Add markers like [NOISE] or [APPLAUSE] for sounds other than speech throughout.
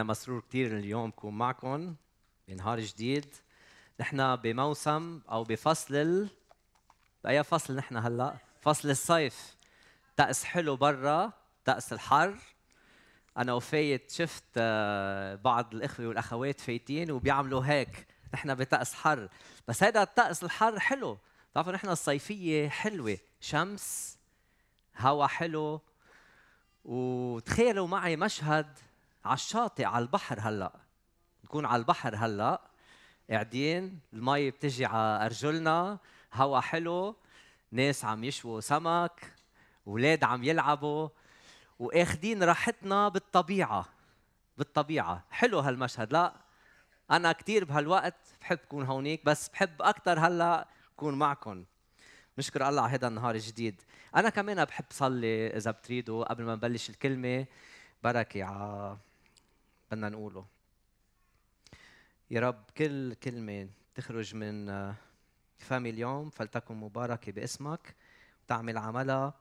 أنا مسرور كثير اليوم أكون معكم بنهار جديد. نحن بموسم أو بفصل ال... بأي فصل نحن هلأ؟ فصل الصيف. طقس حلو برا طقس الحر. أنا وفايت شفت آه، بعض الإخوة والأخوات فايتين وبيعملوا هيك. نحن بطقس حر. بس هذا الطقس الحر حلو. بتعرفوا نحن الصيفية حلوة. شمس هوا حلو. وتخيلوا معي مشهد على الشاطئ على البحر هلأ. نكون على البحر هلأ. قاعدين المي بتجي على ارجلنا هوا حلو. ناس عم يشووا سمك. أولاد عم يلعبوا. وآخدين راحتنا بالطبيعة. بالطبيعة. حلو هالمشهد. لا أنا كثير بهالوقت بحب كون هونيك بس بحب أكثر هلأ كون معكم نشكر الله على هذا النهار الجديد. أنا كمان بحب صلي إذا بتريدوا قبل ما نبلش الكلمة. بركة على بدنا نقوله. يا رب كل كلمة تخرج من فمي اليوم فلتكن مباركة باسمك وتعمل عملها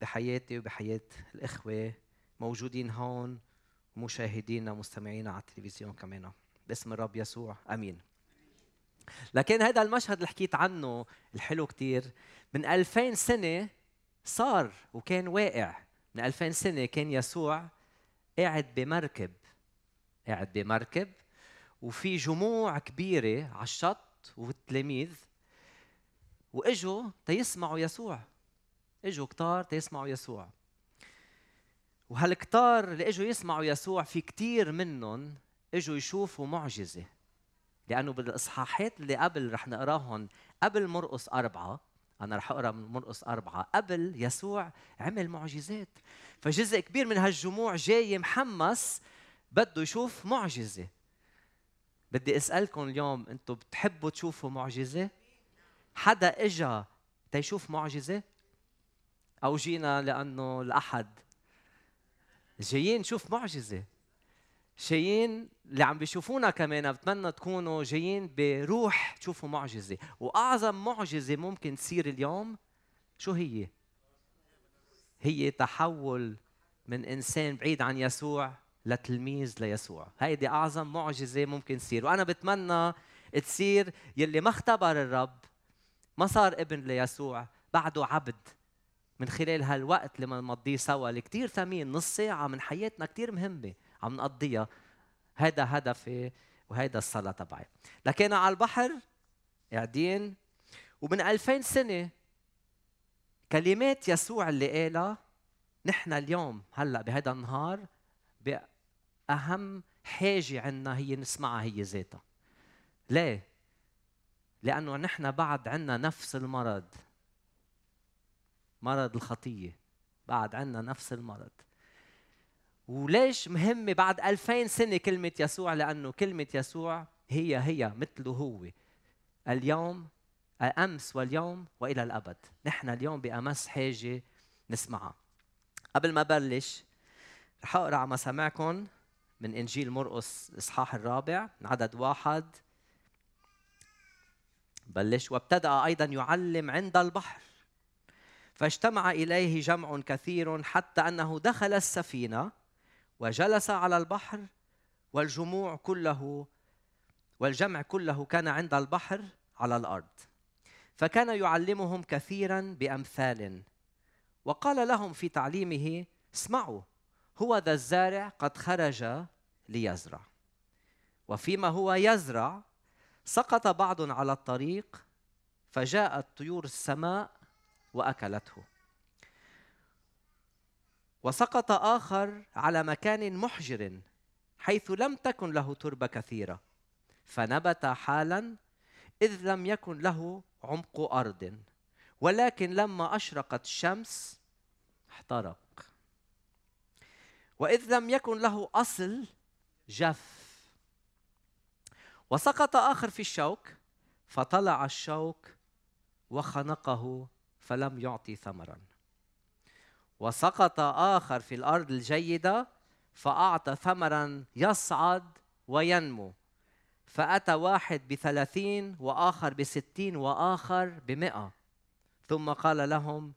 بحياتي وبحياة الإخوة موجودين هون ومشاهدينا ومستمعينا على التلفزيون كمان. باسم الرب يسوع آمين. لكن هذا المشهد اللي حكيت عنه الحلو كتير من 2000 سنة صار وكان واقع. من 2000 سنة كان يسوع قاعد بمركب. قاعد بمركب وفي جموع كبيرة على الشط والتلاميذ وإجوا تيسمعوا يسوع. إجوا كتار تيسمعوا يسوع. وهالكتار اللي إجوا يسمعوا يسوع في كتير منهم إجوا يشوفوا معجزة. لأنه بالإصحاحات اللي قبل رح نقراهم قبل مرقس أربعة أنا رح أقرأ من مرقس أربعة قبل يسوع عمل معجزات. فجزء كبير من هالجموع جاي محمس بده يشوف معجزة. بدي أسألكم اليوم أنتم بتحبوا تشوفوا معجزة؟ حدا إجا تيشوف معجزة؟ أو جينا لأنه الأحد. جايين نشوف معجزة. جايين اللي عم بيشوفونا كمان بتمنى تكونوا جايين بروح تشوفوا معجزة. وأعظم معجزة ممكن تصير اليوم شو هي؟ هي تحول من إنسان بعيد عن يسوع لتلميذ ليسوع هيدي أعظم معجزة ممكن تصير. وأنا بتمنى تصير يلي ما اختبر الرب ما صار ابن ليسوع بعده عبد. من خلال هالوقت اللي بنقضيه سوا اللي كثير ثمين نص ساعة من حياتنا كثير مهمة عم نقضيها. هذا هدفي وهيدا الصلاة تبعي. لكن على البحر قاعدين ومن 2000 سنة كلمات يسوع اللي قالها نحن اليوم هلأ بهذا النهار أهم حاجة عندنا هي نسمعها هي ذاتها. ليه؟ لأنه نحن بعد عندنا نفس المرض. مرض الخطية. بعد عندنا نفس المرض. وليش مهمة بعد ألفين سنة كلمة يسوع؟ لأنه كلمة يسوع هي هي مثله هو. اليوم أمس واليوم وإلى الأبد. نحن اليوم بأمس حاجة نسمعها. قبل ما بلش رح أقرأ على مسامعكم من إنجيل مرقس الإصحاح الرابع عدد واحد. بلش. وابتدأ أيضا يعلم عند البحر. فاجتمع إليه جمع كثير حتى أنه دخل السفينة وجلس على البحر والجموع كله والجمع كله كان عند البحر على الأرض. فكان يعلمهم كثيرا بأمثال. وقال لهم في تعليمه اسمعوا هو ذا الزارع قد خرج ليزرع. وفيما هو يزرع سقط بعض على الطريق فجاءت طيور السماء وأكلته. وسقط آخر على مكان محجر حيث لم تكن له تربة كثيرة. فنبت حالا إذ لم يكن له عمق أرض. ولكن لما أشرقت الشمس احترق. وإذ لم يكن له أصل جف. وسقط آخر في الشوك فطلع الشوك وخنقه فلم يعطي ثمرا. وسقط آخر في الأرض الجيدة فأعطى ثمرا يصعد وينمو. فأتى واحد بثلاثين وآخر بستين وآخر بمئة. ثم قال لهم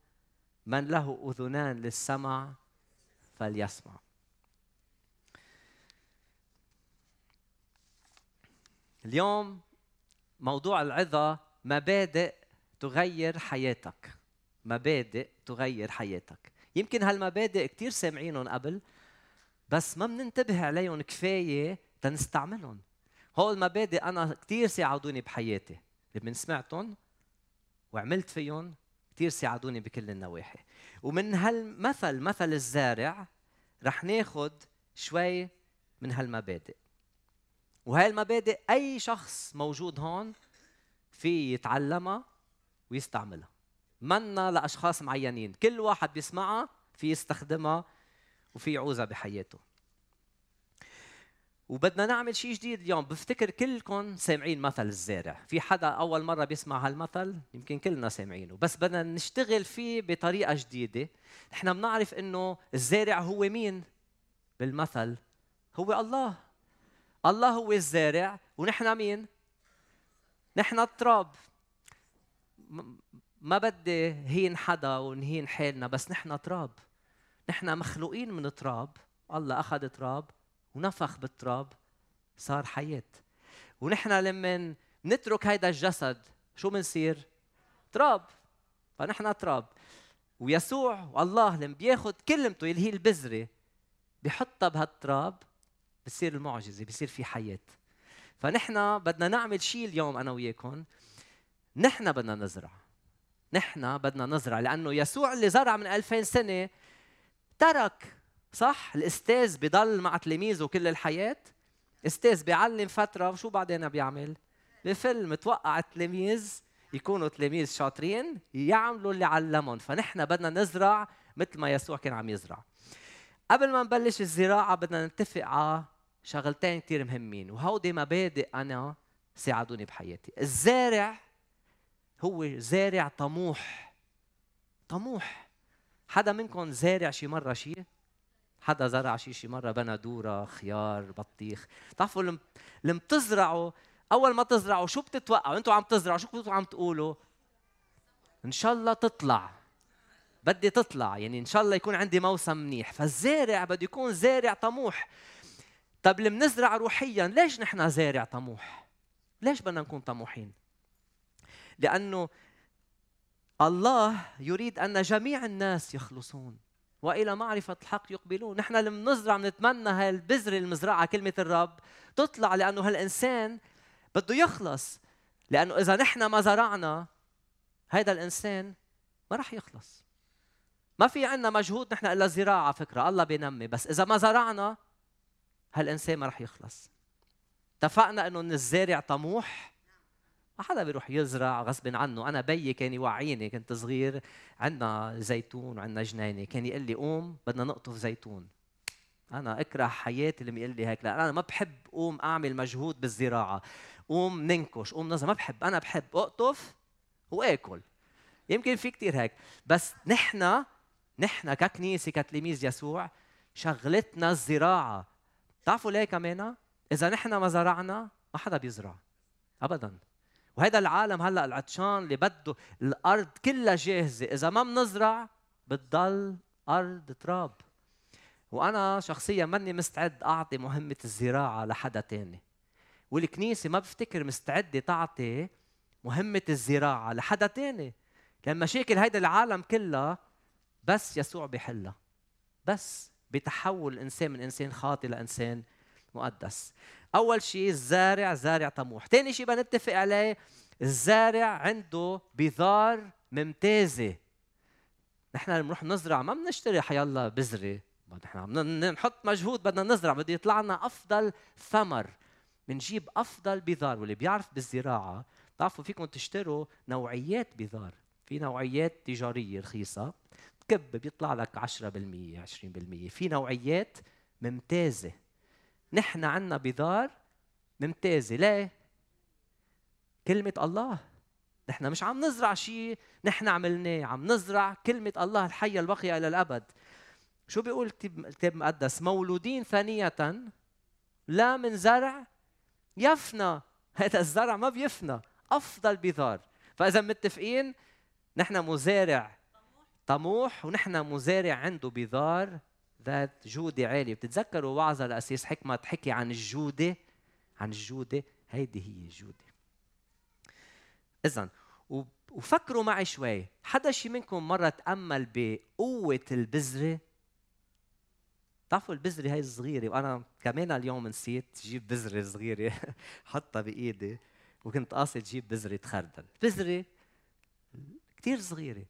من له أذنان للسمع فليسمع. اليوم موضوع العظة مبادئ تغير حياتك. مبادئ تغير حياتك. يمكن هالمبادئ كثير سامعينهم قبل بس ما بننتبه عليهم كفاية تنستعملهم. هول المبادئ أنا كثير ساعدوني بحياتي. لما سمعتهم وعملت فيهم كثير ساعدوني بكل النواحي. ومن هالمثل مثل الزارع رح ناخد شوي من هالمبادئ. وهي المبادئ أي شخص موجود هون في يتعلمها ويستعملها. منا لأشخاص معينين. كل واحد بيسمعها في يستخدمها وفي يعوزها بحياته. وبدنا نعمل شيء جديد اليوم. بفتكر كلكم سامعين مثل الزارع. في حدا أول مرة بيسمع هالمثل؟ يمكن كلنا سامعينه. بس بدنا نشتغل فيه بطريقة جديدة. نحن بنعرف إنه الزارع هو مين؟ بالمثل هو الله. الله هو الزارع ونحن مين؟ نحن التراب. ما بدي هين حدا ونهين حالنا بس نحن تراب. نحن مخلوقين من تراب. الله أخذ تراب ونفخ بالتراب صار حياة. ونحن لما نترك هيدا الجسد شو بنصير تراب. فنحن تراب. ويسوع والله لما بياخذ كلمته اللي هي البذرة بحطها بهالتراب بتصير المعجزة بصير في حياة. فنحن بدنا نعمل شيء اليوم أنا وياكم. نحن بدنا نزرع. نحن بدنا نزرع لأنه يسوع اللي زرع من 2000 سنة ترك صح؟ الأستاذ بضل مع تلاميذه كل الحياة. أستاذ بيعلم فترة وشو بعدين بيعمل؟ بفيلم توقع التلاميذ يكونوا تلاميذ شاطرين يعملوا اللي علمهم. فنحن بدنا نزرع مثل ما يسوع كان عم يزرع. قبل ما نبلش الزراعة بدنا نتفق على شغلتين كثير مهمين وهودي مبادئ أنا ساعدوني بحياتي. الزارع هو زارع طموح طموح. حدا منكم زارع شي مرة شي؟ حدا زرع شي شي مرة؟ بندورة خيار بطيخ. بتعرفوا لما بتزرعوا أول ما تزرعوا شو بتتوقعوا؟ أنتوا عم تزرعوا شو كنتوا عم تقولوا؟ إن شاء الله تطلع. بدي تطلع يعني إن شاء الله يكون عندي موسم منيح. فالزارع بده يكون زارع طموح. طب اللي بنزرع روحيا ليش نحن زارع طموح؟ ليش بدنا نكون طموحين؟ لأنه الله يريد أن جميع الناس يخلصون وإلى معرفة الحق يقبلون. نحن لما نزرع بنتمنى هالبذرة المزرعة كلمة الرب تطلع لأنه هالإنسان بده يخلص. لأنه إذا نحن ما زرعنا هذا الإنسان ما راح يخلص. ما في عندنا مجهود نحن إلا الزراعه فكرة. الله بينمي. بس إذا ما زرعنا هالإنسان ما راح يخلص. اتفقنا إنه الزارع طموح؟ ما حدا بيروح يزرع غصب عنه. أنا بيي كان يوعيني كنت صغير عندنا زيتون وعندنا جنينه كان يقول لي قوم بدنا نقطف زيتون. أنا أكره حياتي اللي بيقول لي هيك. لا أنا ما بحب قوم أعمل مجهود بالزراعة. قوم ننكش قوم نزل ما بحب. أنا بحب أقطف وآكل. يمكن في كتير هيك. بس نحن نحن ككنيسة كتلاميذ يسوع شغلتنا الزراعة. بتعرفوا ليه كمان؟ إذا نحن ما زرعنا ما حدا بيزرع. ابدا. وهذا العالم هلأ العطشان اللي بده الأرض كلها جاهزة. إذا ما بنزرع بتضل أرض تراب. وأنا شخصيا ماني مستعد أعطي مهمة الزراعة لحدا تاني. والكنيسة ما بفتكر مستعدة تعطي مهمة الزراعة لحدا تاني. لأن مشاكل هيدا العالم كلها بس يسوع بيحلها. بس بتحول الانسان من إنسان خاطئ لانسان مقدس. أول شيء الزارع زارع طموح. ثاني شيء بنتفق عليه الزارع عنده بذار ممتازة. نحن لما نروح نزرع ما بنشتري حيالله بذرة. نحن بدنا نحط مجهود بدنا نزرع بده يطلع لنا أفضل ثمر. بنجيب أفضل بذار. واللي بيعرف بالزراعة بتعرفوا فيكم تشتروا نوعيات بذار. في نوعيات تجارية رخيصة. تكب بيطلع لك 10% 20% في نوعيات ممتازة. نحن عنا بذار ممتازة. ليه؟ كلمة الله. نحن مش عم نزرع شيء نحن عملناه. عم نزرع كلمة الله الحية الباقيه إلى الأبد. شو بيقول الكتاب المقدس؟ مولودين ثانية لا من زرع يفنى. هذا الزرع ما بيفنى أفضل بذار. فإذا متفقين؟ نحن مزارع. طموح ونحن مزارع عنده بذار ذات جودة عالية. بتتذكروا وعظة لأسيس حكمة حكي عن الجودة؟ عن الجودة. هيدي هي الجودة. اذا وفكروا معي شوي. حدا شي منكم مرة تأمل بقوة البذرة؟ بتعرفوا البذرة هاي الصغيرة؟ وأنا كمان اليوم نسيت جيب بذرة صغيرة [LAUGHS] حطها بإيدي وكنت قاصد جيب بذرة خردل بذرة كتير صغيرة.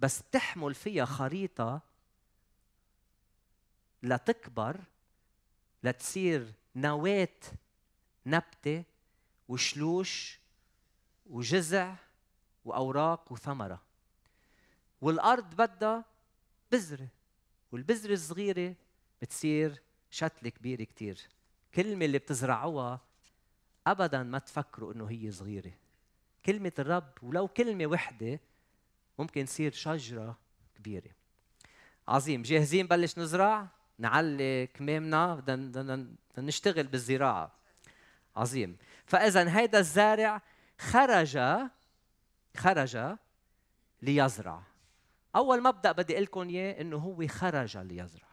بس بتحمل فيها خريطة لتكبر لتصير نواة نبتة وشلوش وجذع وأوراق وثمرة. والأرض بدها بذرة والبذرة الصغيرة بتصير شتلة كبيرة كتير. كلمة اللي بتزرعوها ابدا ما تفكروا إنه هي صغيرة. كلمة الرب ولو كلمة وحدة ممكن تصير شجرة كبيرة. عظيم. جاهزين بلش نزرع. نعلي كمامنا بدنا نشتغل بالزراعة. عظيم. فاذا هيدا الزارع خرج خرج ليزرع. أول مبدأ بدي أقول لكم إياه إنه هو خرج ليزرع.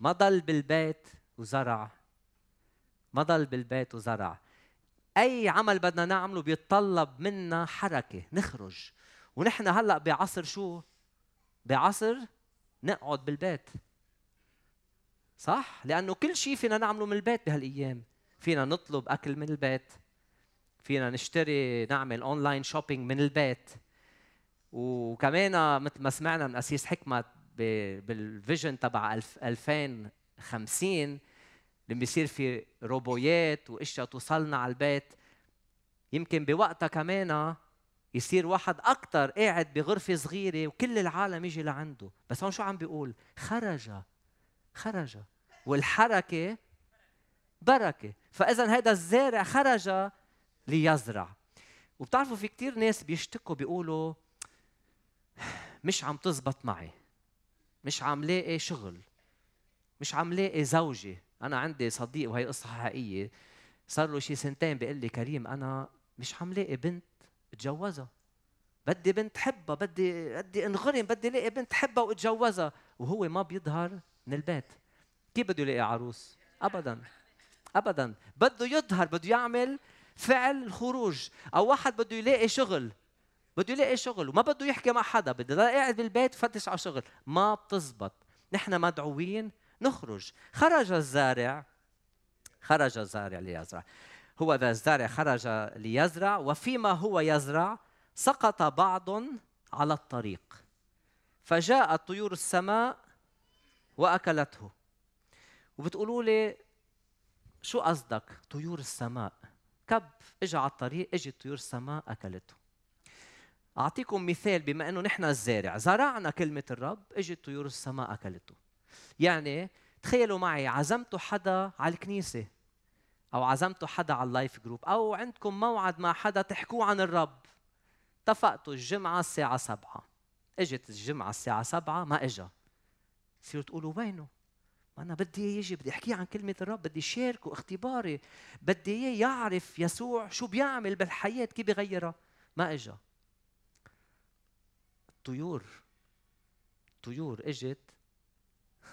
ما ضل بالبيت وزرع. ما ضل بالبيت وزرع. أي عمل بدنا نعمله بيتطلب منا حركة. نخرج. ونحن هلأ بعصر شو؟ بعصر نقعد بالبيت. صح؟ لأنه كل شيء فينا نعمله من البيت بهالأيام. فينا نطلب أكل من البيت. فينا نشتري نعمل online shopping من البيت. وكمان مثل ما سمعنا من القسيس حكمت بال vision تبع 2050 اللي بيصير في روبوتات وإشياء توصلنا على البيت. يمكن بوقتها كمان يصير واحد أكثر قاعد بغرفة صغيرة وكل العالم يجي لعنده. بس هون شو عم بيقول؟ خرج. خرج. والحركة بركة. فاذا هذا الزارع خرج ليزرع. وبتعرفوا في كتير ناس بيشتكوا بيقولوا مش عم تزبط معي. مش عم لاقي شغل. مش عم لاقي زوجة. أنا عندي صديق وهي قصة حقيقية. صار له شي سنتين بيقول لي كريم أنا مش عم لاقي بنت اتجوزها. بدي بنت حبها بدي بدي انغرم بدي لاقي بنت حبها واتجوزها وهو ما بيظهر من البيت. كيف بده يلاقي عروس؟ ابدا. ابدا. بده يظهر بده يعمل فعل الخروج. أو واحد بده يلاقي شغل بده يلاقي شغل وما بده يحكي مع حدا. بده قاعد بالبيت فتش على شغل. ما بتزبط. نحن مدعوين نخرج. خرج الزارع. خرج الزارع ليزرع. هو ذا الزارع خرج ليزرع وفيما هو يزرع سقط بعض على الطريق. فجاءت طيور السماء وأكلته. وبتقولوا لي شو قصدك؟ طيور السماء. كب اجى على الطريق اجت طيور السماء أكلته. أعطيكم مثال بما إنه نحن الزارع زرعنا كلمة الرب اجت طيور السماء أكلته. يعني تخيلوا معي عزمتوا حدا على الكنيسة. أو عزمتوا حدا على ال life group أو عندكم موعد مع حدا تحكوا عن الرب. اتفقتوا الجمعة الساعة سبعة. إجت الجمعة الساعة سبعة ما إجا. تصيروا تقولوا وينه؟ ما أنا بدي يجي بدي احكي عن كلمة الرب بدي شاركه اختباري. بدي إياه يعرف يسوع شو بيعمل بالحياة كيف بيغيرها ما إجا. الطيور الطيور إجت.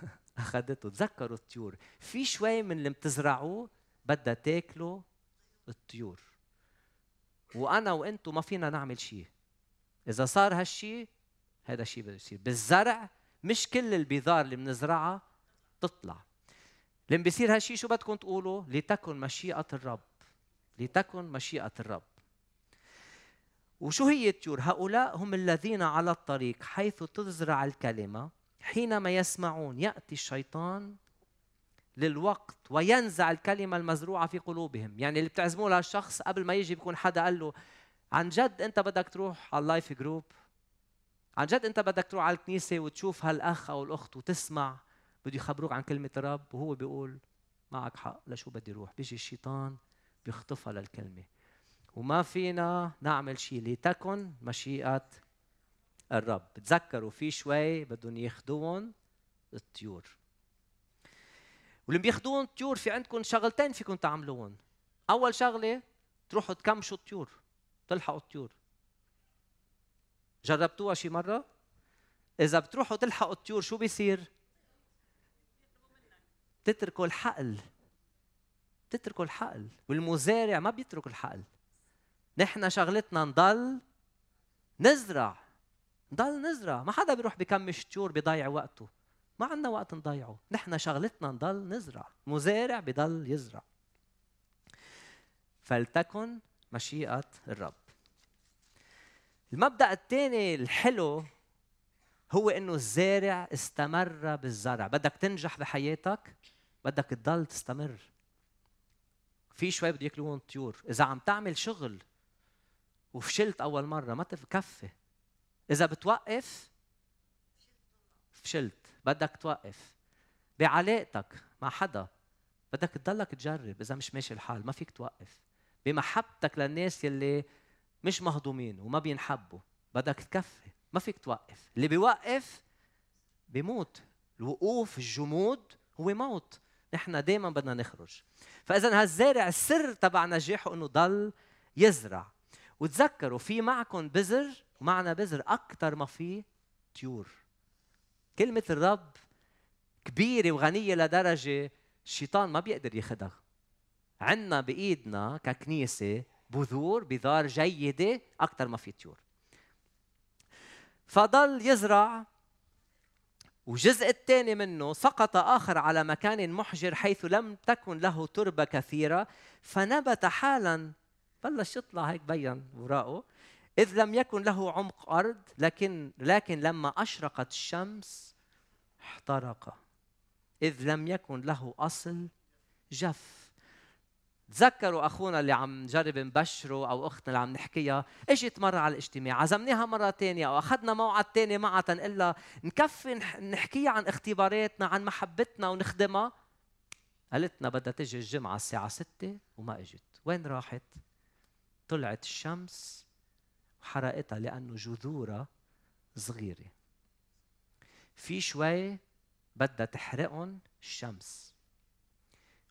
[LAUGHS] أخذته تذكروا الطيور. في شوي من اللي بتزرعوه بدها تاكله الطيور. وأنا وأنتم ما فينا نعمل شيء إذا صار هالشيء هذا الشيء بده يصير. بالزرع مش كل البذار اللي بنزرعها تطلع. لما بيصير هالشيء شو بدكم تقولوا؟ لتكن مشيئة الرب. لتكن مشيئة الرب. وشو هي الطيور؟ هؤلاء هم الذين على الطريق حيث تزرع الكلمة حينما يسمعون يأتي الشيطان للوقت وينزع الكلمة المزروعة في قلوبهم. يعني اللي بتعزموه لهالشخص قبل ما يجي بيكون حدا قال له عن جد انت بدك تروح على ال life group؟ عن جد انت بدك تروح على الكنيسة وتشوف هالأخ أو الأخت وتسمع؟ بده يخبروك عن كلمة الرب وهو بيقول معك حق لشو بدي روح؟ بيجي الشيطان بيخطفها للكلمة. وما فينا نعمل شيء لتكن مشيئة الرب. تذكروا في شوي بدهم ياخذوهم الطيور. واللي بياخذوهم الطيور في عندكم شغلتين فيكم تعملوهم أول شغلة تروحوا تكمشوا الطيور تلحقوا الطيور. جربتوها شي مرة؟ إذا بتروحوا تلحقوا الطيور شو بيصير؟ تتركوا الحقل. بتتركوا الحقل. والمزارع ما بيترك الحقل. نحن شغلتنا نضل نزرع. نضل نزرع. ما حدا بيروح بكمش طيور بيضيع وقته. ما عندنا وقت نضيعه. نحن شغلتنا نضل نزرع. مزارع بضل يزرع. فلتكن مشيئة الرب. المبدأ الثاني الحلو هو إنه الزارع استمر بالزرع. بدك تنجح بحياتك بدك تضل تستمر. في شوي بده ياكلون طيور. إذا عم تعمل شغل وفشلت أول مرة ما تكفي إذا بتوقف فشلت. بدك توقف بعلاقتك مع حدا بدك تضلك تجرب إذا مش ماشي الحال ما فيك توقف. بمحبتك للناس يلي مش مهضومين وما بينحبوا بدك تكفي ما فيك توقف. اللي بيوقف بيموت. الوقوف الجمود هو موت. نحن دائما بدنا نخرج. فاذا هالزارع السر تبع نجاحه إنه ضل يزرع. وتذكروا في معكم بذر ومعنا بذر أكثر ما في طيور. كلمة الرب كبيرة وغنية لدرجة الشيطان ما بيقدر ياخذها عندنا بإيدنا ككنيسة بذور بذار جيدة أكثر ما في طيور. فضل يزرع والجزء الثاني منه سقط آخر على مكان محجر حيث لم تكن له تربة كثيرة فنبت حالا. بلش يطلع هيك بين وراءه. إذ لم يكن له عمق أرض لكن لكن لما أشرقت الشمس احترق. إذ لم يكن له أصل جف. تذكروا أخونا اللي عم نجرب نبشره أو أختنا اللي عم نحكيها إجت مرة على الاجتماع عزمناها مرة ثانية أو أخذنا موعد ثاني معها تنقول لها نكفي نحكيها عن اختباراتنا عن محبتنا ونخدمها. قالت لنا بدها تجي الجمعة الساعة 6 وما إجت. وين راحت؟ طلعت الشمس وحرقتها لأنه جذورها صغيرة. في شوي بدها تحرقهم الشمس.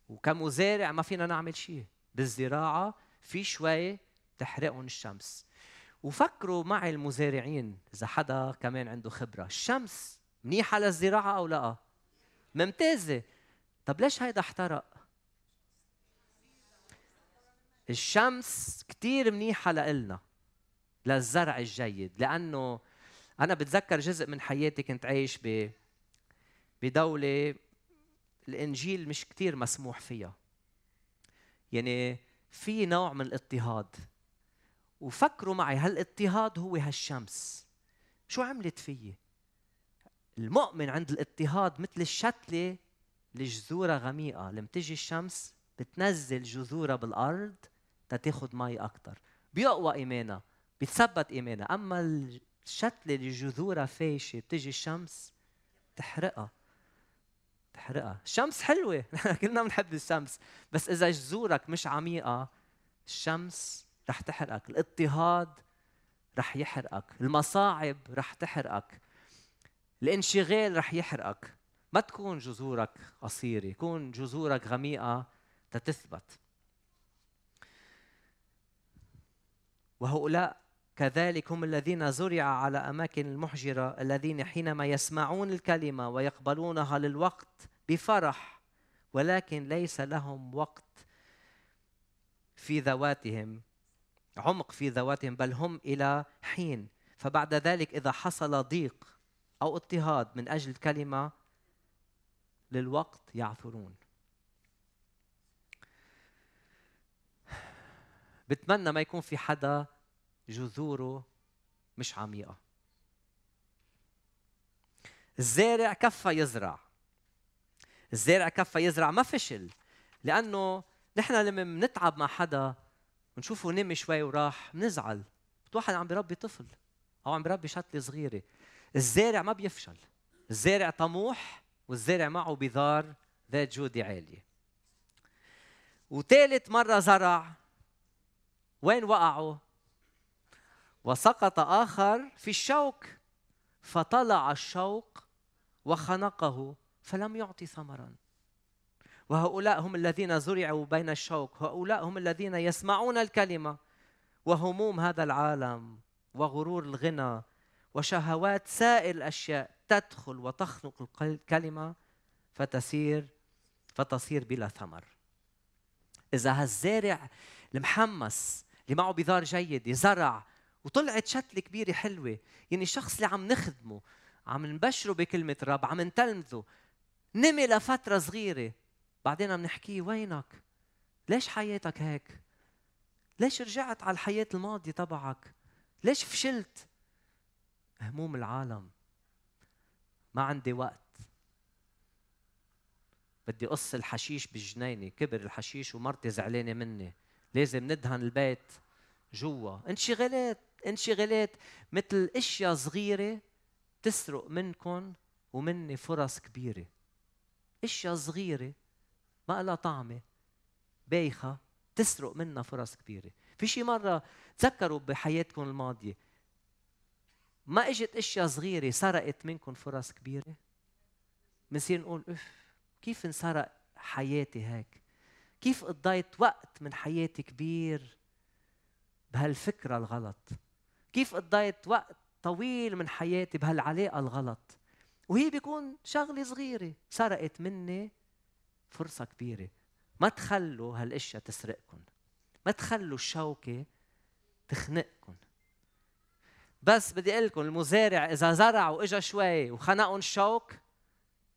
وكمزارع ما فينا نعمل شيء. بالزراعة في شوي تحرقهم الشمس. وفكروا معي المزارعين إذا حدا كمان عنده خبرة الشمس منيحة للزراعة أو لا؟ ممتازة. طب ليش هيدا احترق؟ الشمس كتير منيحة لإلنا للزرع الجيد لأنه أنا بتذكر جزء من حياتي كنت عايش ب بدولة الإنجيل مش كتير مسموح فيها. يعني في نوع من الاضطهاد. وفكروا معي هالاضطهاد هو هالشمس. شو عملت فيي؟ المؤمن عند الاضطهاد مثل الشتلة اللي جذورها غميقة. لما تجي الشمس بتنزل جذورها بالأرض تاخذ مي أكثر بيقوى إيمانها بتثبت إيمانها. أما الشتلة اللي جذورها فايشة بتجي الشمس تحرقها. تحرقها. الشمس حلوة. [LAUGHS] كلنا بنحب الشمس. بس إذا جذورك مش عميقة الشمس رح تحرقك. الاضطهاد رح يحرقك. المصاعب رح تحرقك. الانشغال رح يحرقك. ما تكون جذورك قصيرة كون جذورك غميقة تتثبت وهؤلاء كذلك هم الذين زرع على أماكن المحجرة الذين حينما يسمعون الكلمة ويقبلونها للوقت بفرح ولكن ليس لهم وقت في ذواتهم عمق في ذواتهم بل هم إلى حين. فبعد ذلك إذا حصل ضيق أو اضطهاد من أجل الكلمة للوقت يعثرون. بتمنى ما يكون في حدا جذوره مش عميقة. الزارع كفى يزرع. الزارع كفى يزرع ما فشل لأنه نحن لما بنتعب مع حدا ونشوفه نمي شوي وراح بنزعل. واحد عم بربي طفل أو عم بربي شتلة صغيرة. الزارع ما بيفشل. الزارع طموح والزارع معه بذار ذات جودة عالية. وثالث مرة زرع. وين وقعوا؟ وسقط آخر في الشوك فطلع الشوك وخنقه فلم يعطي ثمرا. وهؤلاء هم الذين زرعوا بين الشوك هؤلاء هم الذين يسمعون الكلمة. وهموم هذا العالم وغرور الغنى وشهوات سائر الأشياء تدخل وتخنق الكلمة فتسير فتصير بلا ثمر. إذا هالزارع المحمس اللي معه بذار جيد زرع وطلعت شتلة كبيرة حلوة. يعني الشخص اللي عم نخدمه عم نبشره بكلمة الرب عم نتلمذه. نمي لفترة صغيرة. بعدين عم نحكيه وينك؟ ليش حياتك هيك؟ ليش رجعت على الحياة الماضية تبعك؟ ليش فشلت؟ هموم العالم. ما عندي وقت. بدي قص الحشيش بالجنينة. كبر الحشيش ومرتي زعلانة مني. لازم ندهن البيت جوا. انشغالات انشغالات مثل أشياء صغيرة تسرق منكم ومني فرص كبيرة. أشياء صغيرة ما لها طعمة بايخة تسرق منا فرص كبيرة. في شي مرة تذكروا بحياتكم الماضية ما إجت أشياء صغيرة سرقت منكم فرص كبيرة؟ بنصير نقول اف كيف انسرق حياتي هيك؟ كيف قضيت وقت من حياتي كبير بهالفكرة الغلط؟ كيف قضيت وقت طويل من حياتي بهالعلاقة الغلط؟ وهي بيكون شغلة صغيرة سرقت مني فرصة كبيرة. ما تخلوا هالأشياء تسرقكم ما تخلوا الشوكة تخنقكم بس بدي أقول لكم المزارع إذا زرع واجا شوي وخنقهم الشوك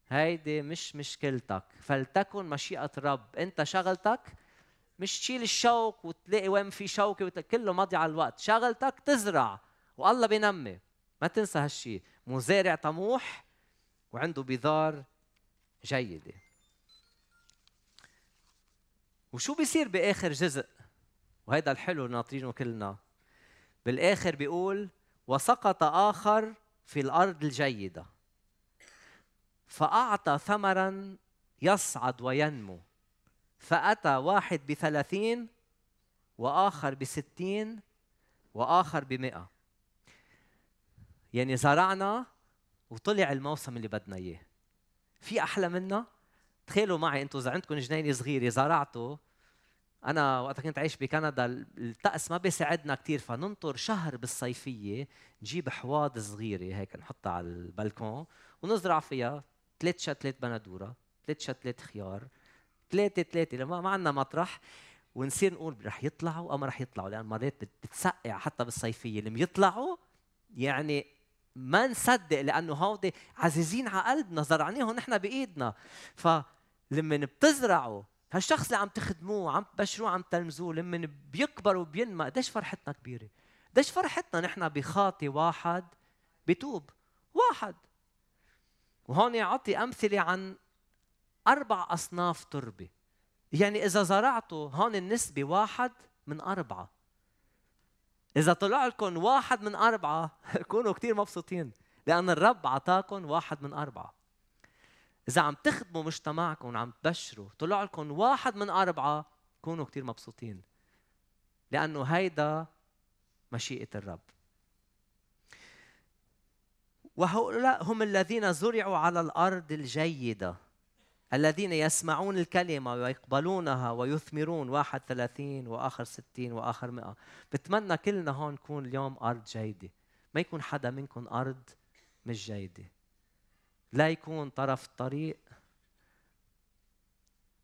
هيدي مش مشكلتك. فلتكن مشيئة الرب أنت شغلتك مش تشيل الشوك وتلاقي وين في شوكة كله مضيع الوقت. شغلتك تزرع والله بينمي ما تنسى هالشيء مزارع طموح وعنده بذار جيدة. وشو بيصير بآخر جزء؟ وهذا الحلو ناطرينه كلنا. بالآخر بيقول وسقط آخر في الأرض الجيدة. فأعطى ثمرا يصعد وينمو. فأتى واحد بثلاثين وآخر بستين وآخر بمئة. يعني زرعنا وطلع الموسم اللي بدنا إياه. في أحلى منا؟ تخيلوا معي أنتم إذا عندكم جنينة صغيرة زرعتوا أنا وقت كنت عايش بكندا الطقس ما بيساعدنا كثير فننطر شهر بالصيفية نجيب حواض صغيرة هيك نحطها على البلكون ونزرع فيها ثلاث شتلات بندورة ثلاث شتلات خيار ثلاثة ثلاثة ما, ما عندنا مطرح ونصير نقول رح يطلعوا أو ما رح يطلعوا لأن مرات بتسقع حتى بالصيفية اللي يطلعوا يعني ما نصدق لأنه هودي عزيزين على قلبنا زرعناهم نحن بإيدنا. فلما بتزرعوا هالشخص اللي عم تخدموه عم تبشروه عم تلمزوه لما بيكبر وبينمى قديش فرحتنا كبيرة؟ قديش فرحتنا نحن بخاطي واحد بتوب واحد. وهون اعطي أمثلة عن أربع أصناف تربة. يعني إذا زرعتوا هون النسبة واحد من أربعة. إذا طلع لكم واحد من أربعة [LAUGHS] كونوا كثير مبسوطين لأن الرب عطاكم واحد من أربعة. إذا عم تخدموا مجتمعكم وعم تبشروا طلع لكم واحد من أربعة كونوا كثير مبسوطين لأنه هيدا مشيئة الرب. وهؤلاء هم الذين زرعوا على الأرض الجيدة. الذين يسمعون الكلمة ويقبلونها ويثمرون واحد ثلاثين وآخر ستين وآخر مئة. بتمنى كلنا هون نكون اليوم أرض جيدة. ما يكون حدا منكم أرض مش جيدة. لا يكون طرف طريق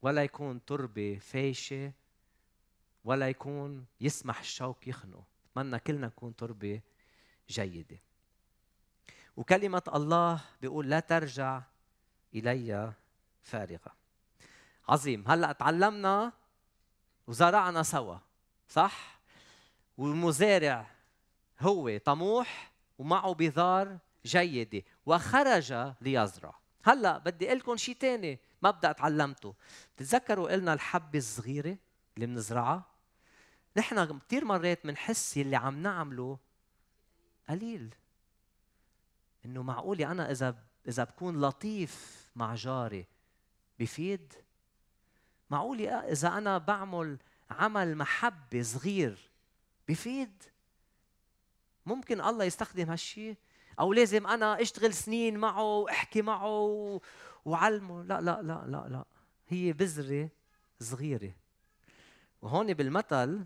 ولا يكون تربة فايشة ولا يكون يسمح الشوك يخنقه بتمنى كلنا نكون تربة جيدة. وكلمة الله بيقول لا ترجع إلي فارغة عظيم. هلأ تعلمنا وزرعنا سوا صح؟ والمزارع هو طموح ومعه بذار جيدة وخرج ليزرع. هلأ بدي أقول لكم شيء ثاني مبدأ تعلمته. بتتذكروا قلنا الحبة الصغيرة اللي بنزرعها نحن كثير مرات بنحس اللي عم نعمله قليل. إنه معقولة أنا إذا إذا بكون لطيف مع جاري بفيد؟ معقوله إذا أنا بعمل عمل محبة صغير بفيد؟ ممكن الله يستخدم هالشيء أو لازم أنا أشتغل سنين معه وأحكي معه وعلمه لا لا لا لا لا. هي بذرة صغيرة. وهون بالمثل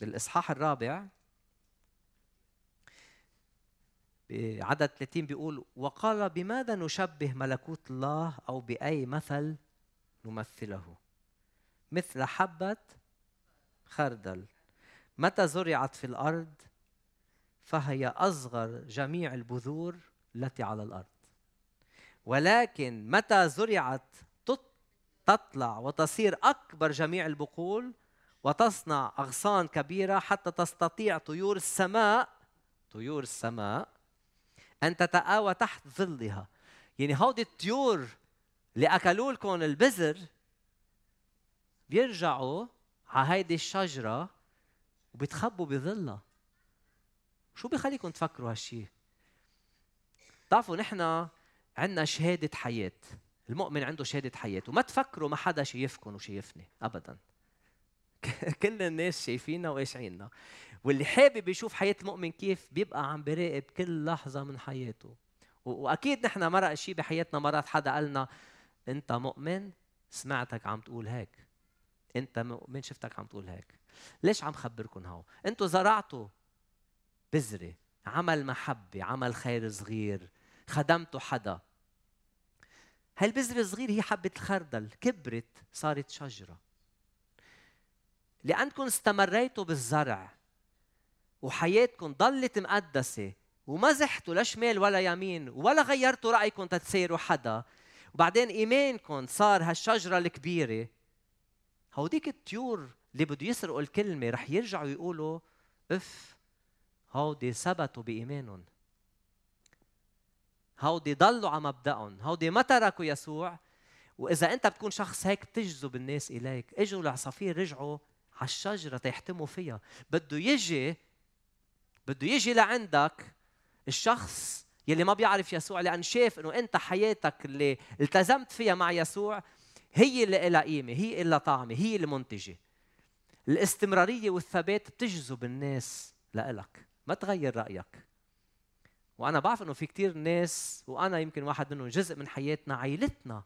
بالإصحاح الرابع بعدد 30 بيقول وقال بماذا نشبه ملكوت الله أو بأي مثل نمثله. مثل حبة خردل. متى زرعت في الأرض؟ فهي أصغر جميع البذور التي على الأرض. ولكن متى زرعت؟ تطلع وتصير أكبر جميع البقول وتصنع أغصان كبيرة حتى تستطيع طيور السماء طيور السماء أن تتآوى تحت ظلها. يعني هودي الطيور اللي اكلوا لكم البذر بيرجعوا على هيدي الشجرة وبيتخبوا بظلها. شو بيخليكم تفكروا هالشيء بتعرفوا نحن عندنا شهادة حياة. المؤمن عنده شهادة حياة وما تفكروا ما حدا شايفكم وشايفني ابدا. [LAUGHS] كل الناس شايفيننا وقاشعيننا. واللي حابب يشوف حياة المؤمن كيف بيبقى عم بيراقب كل لحظة من حياته. وأكيد نحن مرق شيء بحياتنا مرات حدا قالنا انت مؤمن سمعتك عم تقول هيك. انت مؤمن شفتك عم تقول هيك. ليش عم خبركم هو أنتوا زرعتوا بذرة عمل محبة عمل خير صغير خدمتوا حدا. هالبذرة الصغيرة هي حبة الخردل كبرت صارت شجرة. لأنكم استمريتوا بالزرع وحياتكم ضلت مقدسة وما زحتوا لا شمال ولا يمين ولا غيرتوا رأيكم تتسيروا حدا وبعدين إيمانكم صار هالشجرة الكبيرة. هوديك الطيور اللي بده يسرقوا الكلمة رح يرجعوا يقولوا أف هودي ثبتوا بإيمانهم. هودي ضلوا على مبدأهم هودي ما تركوا يسوع. وإذا أنت بتكون شخص هيك تجذب الناس إليك. إجوا العصافير رجعوا على الشجرة تيحتموا فيها. بده يجي بده يجي لعندك الشخص يلي ما بيعرف يسوع لأن شاف إنه أنت حياتك اللي التزمت فيها مع يسوع هي اللي لها قيمة هي اللي طعمة هي المنتجة الاستمرارية والثبات بتجذب الناس لإلك ما تغير رأيك. وأنا بعرف إنه في كتير ناس وأنا يمكن واحد منهم جزء من حياتنا عائلتنا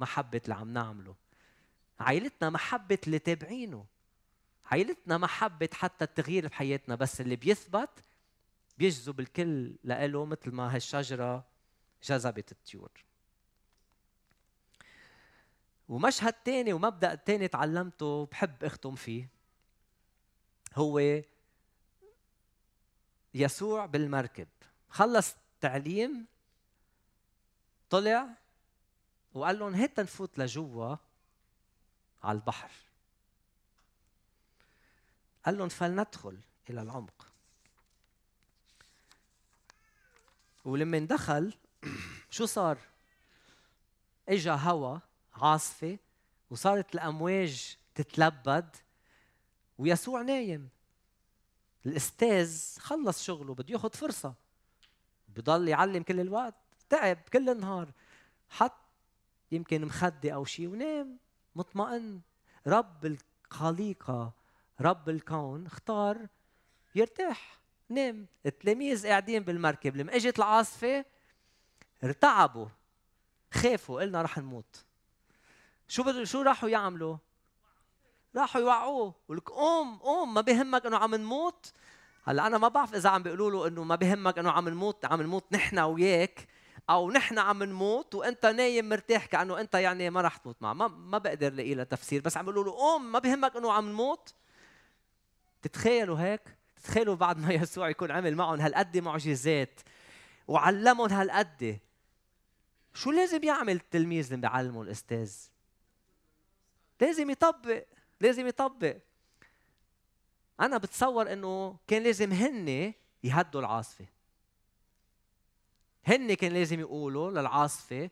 محبه اللي عم نعمله. عائلتنا محبه اللي تابعينه. عائلتنا محبه حتى التغيير بحياتنا بس اللي بيثبت بيجذب الكل لإله مثل ما هالشجرة جذبت الطيور. ومشهد تاني ومبدأ تاني تعلمته بحب أختم فيه هو يسوع بالمركب. خلص تعليم طلع وقال لهم هات نفوت لجوا على البحر. قال لهم فلندخل إلى العمق. ولما دخل شو صار؟ إجا هوا عاصفة وصارت الأمواج تتلبد ويسوع نايم. الأستاذ خلص شغله بده ياخذ فرصة. بضل يعلم كل الوقت تعب كل النهار. حط يمكن مخدة أو شيء ونام مطمئن. رب الخليقة رب الكون اختار يرتاح. نام. التلاميذ قاعدين بالمركب لما اجت العاصفة ارتعبوا خافوا قلنا رح نموت. شو بدو شو راحوا يعملوا؟ راحوا يوعوه ولك قوم قوم ما بيهمك إنه عم نموت. هلأ أنا ما بعرف إذا عم بيقولوا له إنه ما بيهمك إنه عم نموت عم نموت نحن وياك أو نحن عم نموت وأنت نايم مرتاح كأنه أنت يعني ما رح تموت معه. ما ما بقدر لاقي لها تفسير بس عم بيقولوا له قوم ما بيهمك إنه عم نموت. تتخيلوا هيك؟ تتخيلوا بعد ما يسوع يكون عمل معهم هالقد معجزات. وعلمهم هالقد. شو لازم يعمل التلميذ اللي بيعلمه الأستاذ؟ لازم يطبق لازم يطبق. أنا بتصور إنه كان لازم هن يهدوا العاصفة. هن كان لازم يقولوا للعاصفة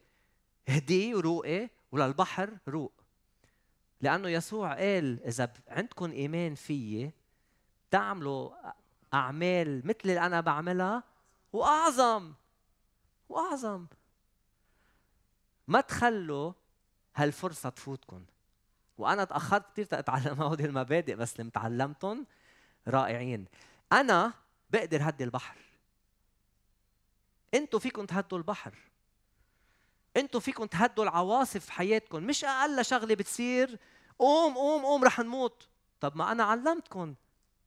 اهدي وروقي وللبحر روق. لأنه يسوع قال إذا عندكم إيمان فيي تعملوا أعمال مثل اللي أنا بعملها؟ وأعظم وأعظم. ما تخلوا هالفرصة تفوتكم وأنا تأخرت كثير اتعلم [LAUGHS] هودي المبادئ بس اللي تعلمتهم رائعين. أنا بقدر هدي البحر. أنتوا فيكم تهدوا البحر. أنتوا فيكم تهدوا العواصف في حياتكم مش أقل شغلة بتصير قوم قوم قوم رح نموت. طب ما أنا علمتكم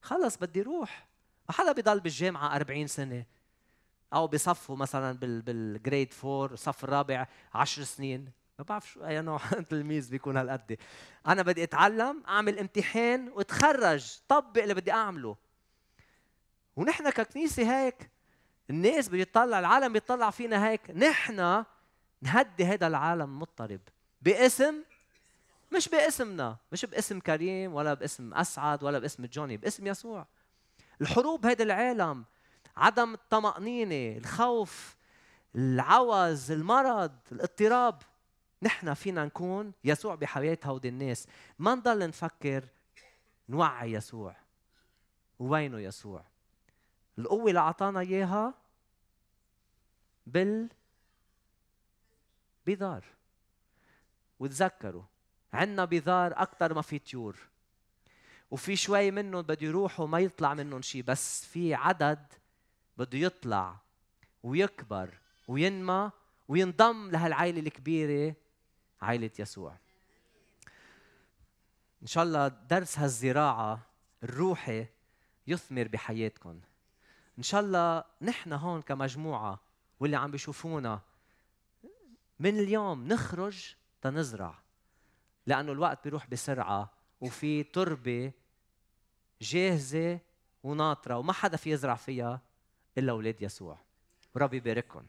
خلص بدي روح. ما حدا بضل بالجامعة 40 سنة. أو بصفوا مثلا بالجريد 4 الصف الرابع 10 سنين. ما بعرف شو أي نوع [LAUGHS] تلميذ بيكون هالقد. أنا بدي أتعلم أعمل امتحان وأتخرج. طبق اللي بدي أعمله. ونحن ككنيسة هيك الناس بيطلع العالم بيطلع فينا هيك. نحن نهدي هذا العالم المضطرب باسم مش باسمنا مش باسم كريم ولا باسم أسعد ولا باسم جوني باسم يسوع. الحروب هيدا العالم عدم الطمأنينة الخوف العوز المرض الاضطراب نحن فينا نكون يسوع بحياة هودي الناس. ما نضل نفكر نوعي يسوع وينه يسوع؟ القوة اللي أعطانا إياها بال بذار وتذكروا عندنا بذار أكثر ما في طيور. وفي شوي منهم بده يروحوا ما يطلع منهم شيء بس في عدد بده يطلع ويكبر وينمى وينضم لهالعائلة الكبيرة عائلة يسوع. إن شاء الله درس هالزراعة الروحي يثمر بحياتكم. إن شاء الله نحن هون كمجموعة واللي عم بيشوفونا من اليوم نخرج تنزرع. لأنه الوقت بيروح بسرعة وفي تربة جاهزة وناطرة وما حدا في يزرع فيها إلا أولاد يسوع. وربي يبارككم